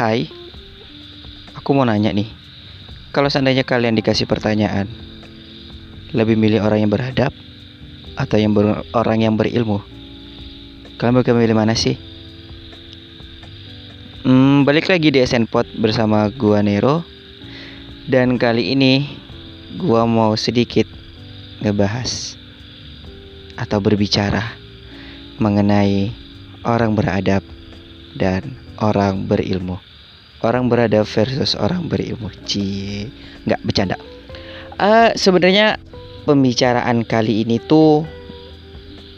Hai, aku mau nanya nih. Kalau seandainya kalian dikasih pertanyaan, lebih milih orang yang beradab atau yang ber- orang yang berilmu? Kalian bakal milih mana sih? Hmm, balik lagi di SN Pod bersama gua Nero. Dan kali ini gua mau sedikit ngebahas atau berbicara mengenai orang beradab dan orang berilmu. Orang beradab versus orang berilmu. Cie, nggak bercanda. Eh sebenarnya pembicaraan kali ini tuh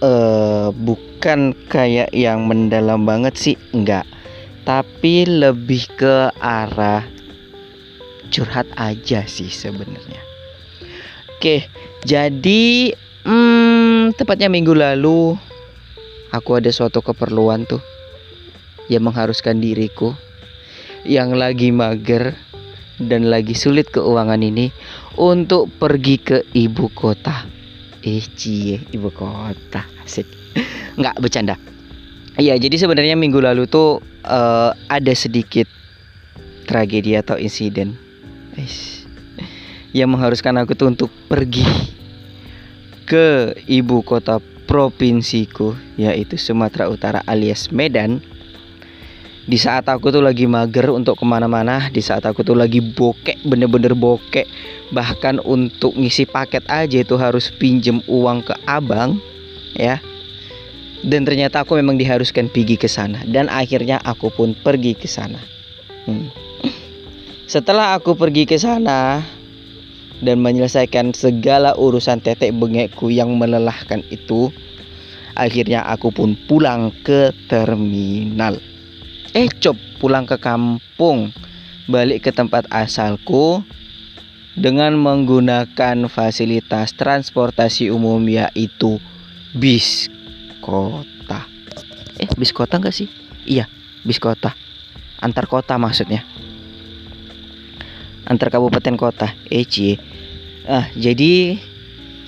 eh bukan kayak yang mendalam banget sih, enggak. Tapi lebih ke arah curhat aja sih sebenarnya. Oke, jadi hmm, tepatnya minggu lalu aku ada suatu keperluan tuh yang mengharuskan diriku yang lagi mager dan lagi sulit keuangan ini untuk pergi ke ibu kota. Eh cie, ibu kota. Asik. Nggak bercanda. Iya, jadi sebenarnya minggu lalu tuh eh, ada sedikit tragedi atau insiden Eish. yang mengharuskan aku tuh untuk pergi ke ibu kota provinsiku yaitu Sumatera Utara alias Medan di saat aku tuh lagi mager untuk ke mana-mana di saat aku tuh lagi bokek bener-bener bokek. Bahkan untuk ngisi paket aja itu harus pinjem uang ke abang ya. Dan ternyata aku memang diharuskan pergi ke sana. Dan akhirnya aku pun pergi ke sana. Hmm. setelah aku pergi ke sana dan menyelesaikan segala urusan tetek bengekku yang melelahkan itu akhirnya aku pun pulang ke terminal eh cop pulang ke kampung. Balik ke tempat asalku dengan menggunakan fasilitas transportasi umum yaitu bis kota. Eh bis kota enggak sih? Iya bis kota. Antar kota maksudnya. Antar kabupaten kota. Eh ah jadi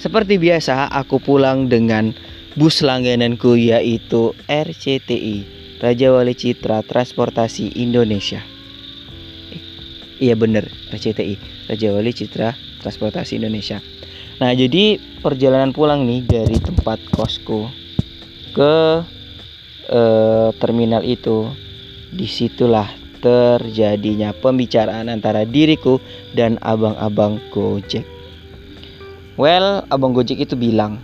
seperti biasa aku pulang dengan bus langgananku yaitu RCTI Raja Wali Citra Transportasi Indonesia Eh, iya bener RCTI Raja Wali Citra Transportasi Indonesia nah jadi perjalanan pulang nih dari tempat kosku ke eh, terminal itu di situlah terjadinya pembicaraan antara diriku dan abang-abang Gojek. Well, abang Gojek itu bilang,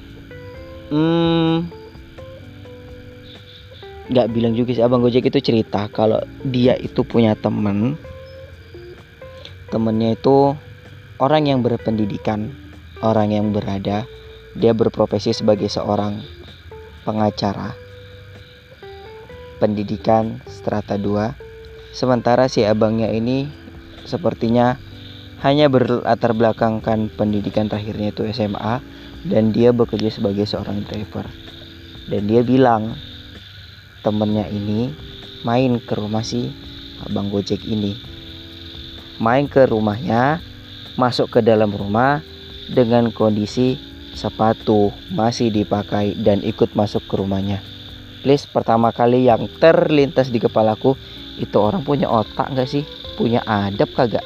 hmm, nggak bilang juga sih abang Gojek itu cerita kalau dia itu punya temen, temennya itu orang yang berpendidikan, orang yang berada, dia berprofesi sebagai seorang pengacara. Pendidikan strata 2 sementara si abangnya ini sepertinya hanya berlatar belakangkan pendidikan terakhirnya itu SMA dan dia bekerja sebagai seorang driver. Dan dia bilang temennya ini main ke rumah si abang gojek ini. Main ke rumahnya masuk ke dalam rumah dengan kondisi sepatu masih dipakai dan ikut masuk ke rumahnya. List pertama kali yang terlintas di kepalaku itu orang punya otak nggak sih? Punya adab kagak?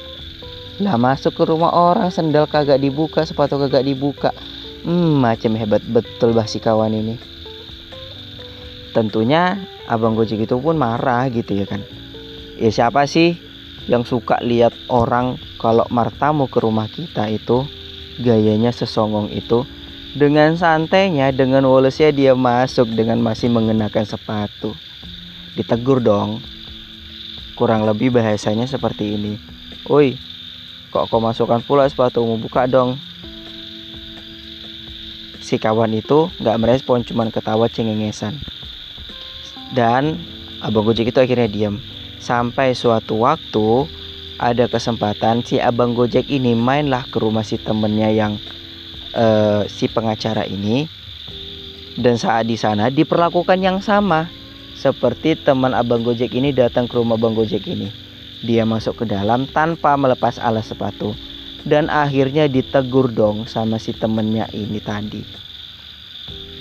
Lah masuk ke rumah orang sendal kagak dibuka sepatu kagak dibuka. Hmm macam hebat betul bah si kawan ini tentunya abang gojek itu pun marah gitu ya kan ya siapa sih yang suka lihat orang kalau martamu ke rumah kita itu gayanya sesongong itu dengan santainya, dengan wolesnya dia masuk dengan masih mengenakan sepatu. Ditegur dong. Kurang lebih bahasanya seperti ini. Oi, kok kau masukkan pula sepatumu? Buka dong. Si kawan itu nggak merespon, cuman ketawa cengengesan. Dan abang gojek itu akhirnya diam. Sampai suatu waktu ada kesempatan si abang gojek ini mainlah ke rumah si temennya yang uh, si pengacara ini dan saat di sana diperlakukan yang sama seperti teman abang Gojek ini datang ke rumah abang Gojek ini. Dia masuk ke dalam tanpa melepas alas sepatu dan akhirnya ditegur dong sama si temennya ini tadi.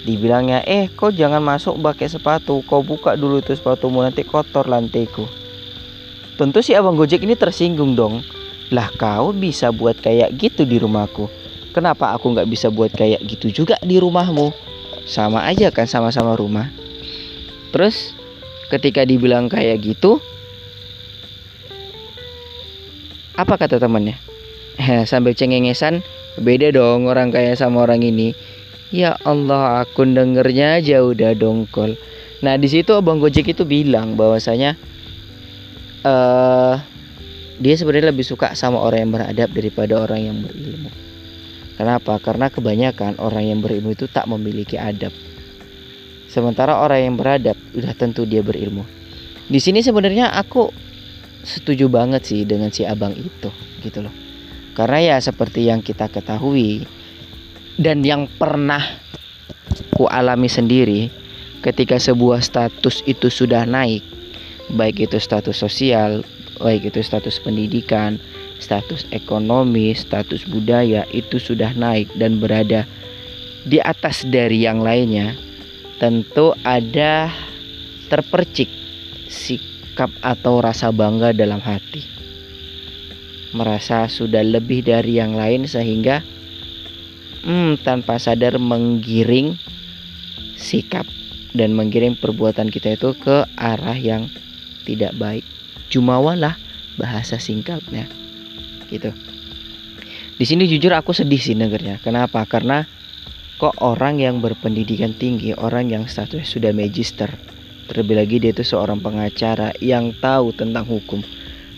Dibilangnya, eh kau jangan masuk pakai sepatu, kau buka dulu itu sepatumu nanti kotor lantaiku. tentu si abang gojek ini tersinggung dong. Lah kau bisa buat kayak gitu di rumahku? Kenapa aku nggak bisa buat kayak gitu juga di rumahmu? Sama aja kan sama-sama rumah. Terus ketika dibilang kayak gitu apa kata temannya? Sambil cengengesan beda dong orang kaya sama orang ini ya Allah aku dengernya aja udah dongkol. Nah di situ abang gojek itu bilang bahwasanya uh, dia sebenarnya lebih suka sama orang yang beradab daripada orang yang berilmu. Kenapa? Karena kebanyakan orang yang berilmu itu tak memiliki adab. Sementara orang yang beradab udah tentu dia berilmu. Di sini sebenarnya aku setuju banget sih dengan si abang itu gitu loh. Karena ya seperti yang kita ketahui dan yang pernah ku alami sendiri ketika sebuah status itu sudah naik baik itu status sosial baik itu status pendidikan status ekonomi status budaya itu sudah naik dan berada di atas dari yang lainnya tentu ada terpercik sikap atau rasa bangga dalam hati. Merasa sudah lebih dari yang lain sehingga hmm, tanpa sadar menggiring sikap dan menggiring perbuatan kita itu ke arah yang tidak baik. Jumawalah bahasa singkatnya. Gitu. Di sini jujur aku sedih sih dengernya. Kenapa? Karena kok orang yang berpendidikan tinggi, orang yang statusnya sudah magister, terlebih lagi dia itu seorang pengacara yang tahu tentang hukum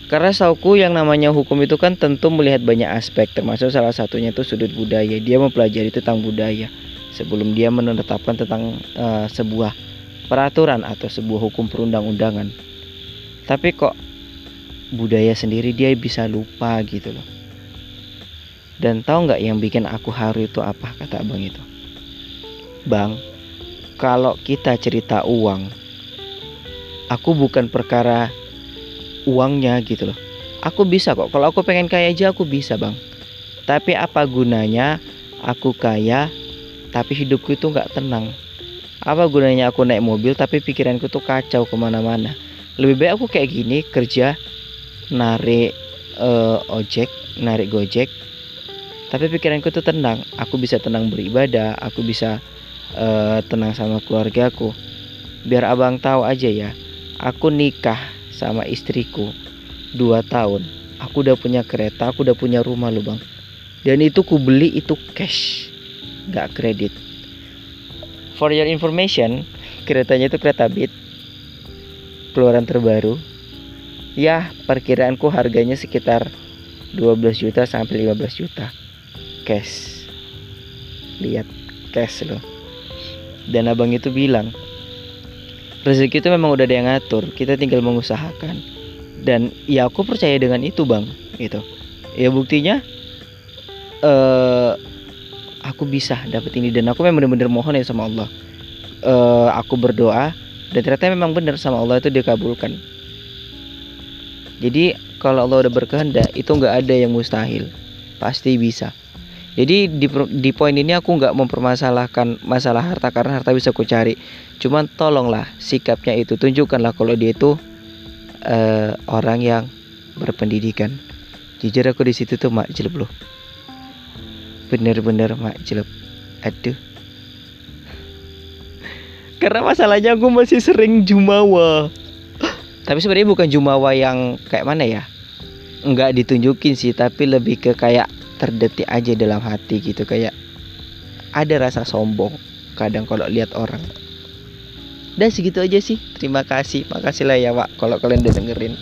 karena sauku yang namanya hukum itu kan tentu melihat banyak aspek termasuk salah satunya itu sudut budaya. Dia mempelajari tentang budaya sebelum dia menetapkan tentang uh, sebuah peraturan atau sebuah hukum perundang-undangan. Tapi kok budaya sendiri dia bisa lupa gitu loh. Dan tahu nggak yang bikin aku haru itu apa kata abang itu? Bang, kalau kita cerita uang, aku bukan perkara uangnya gitu loh. Aku bisa kok. Kalau aku pengen kaya aja aku bisa bang. Tapi apa gunanya aku kaya tapi hidupku itu nggak tenang? Apa gunanya aku naik mobil tapi pikiranku tuh kacau ke mana-mana? Lebih baik aku kayak gini kerja narik uh, ojek narik gojek. Tapi pikiranku tuh tenang. Aku bisa tenang beribadah aku bisa uh, tenang sama keluargaku. Biar abang tahu aja ya aku nikah sama istriku. Dua tahun aku udah punya kereta aku udah punya rumah loh bang. Dan itu ku beli itu cash gak kredit. For your information keretanya itu kereta beat keluaran terbaru. Ya perkiraanku harganya sekitar 12 juta sampai 15 juta cash. Lihat cash loh. Dan abang itu bilang rezeki itu memang udah ada yang ngatur kita tinggal mengusahakan. Dan ya aku percaya dengan itu bang gitu. Ya buktinya uh, aku bisa dapat ini. Dan aku memang benar-benar mohon ya sama Allah. Uh, aku berdoa dan ternyata memang benar sama Allah itu dikabulkan. Jadi kalau Allah udah berkehendak itu nggak ada yang mustahil. Pasti bisa jadi di, di poin ini aku nggak mempermasalahkan masalah harta karena harta bisa ku cari. Cuman tolonglah sikapnya itu tunjukkanlah kalau dia itu uh, orang yang berpendidikan. Jujur aku di situ tuh mak jelek loh. Bener-bener mak jelek. Aduh. Karena masalahnya aku masih sering jumawa. Tapi sebenarnya bukan jumawa yang kayak mana ya? Enggak ditunjukin sih, tapi lebih ke kayak terdetik aja dalam hati gitu kayak ada rasa sombong kadang kalau lihat orang. Dan segitu aja sih. Terima kasih. Makasih lah ya pak kalau kalian udah dengerin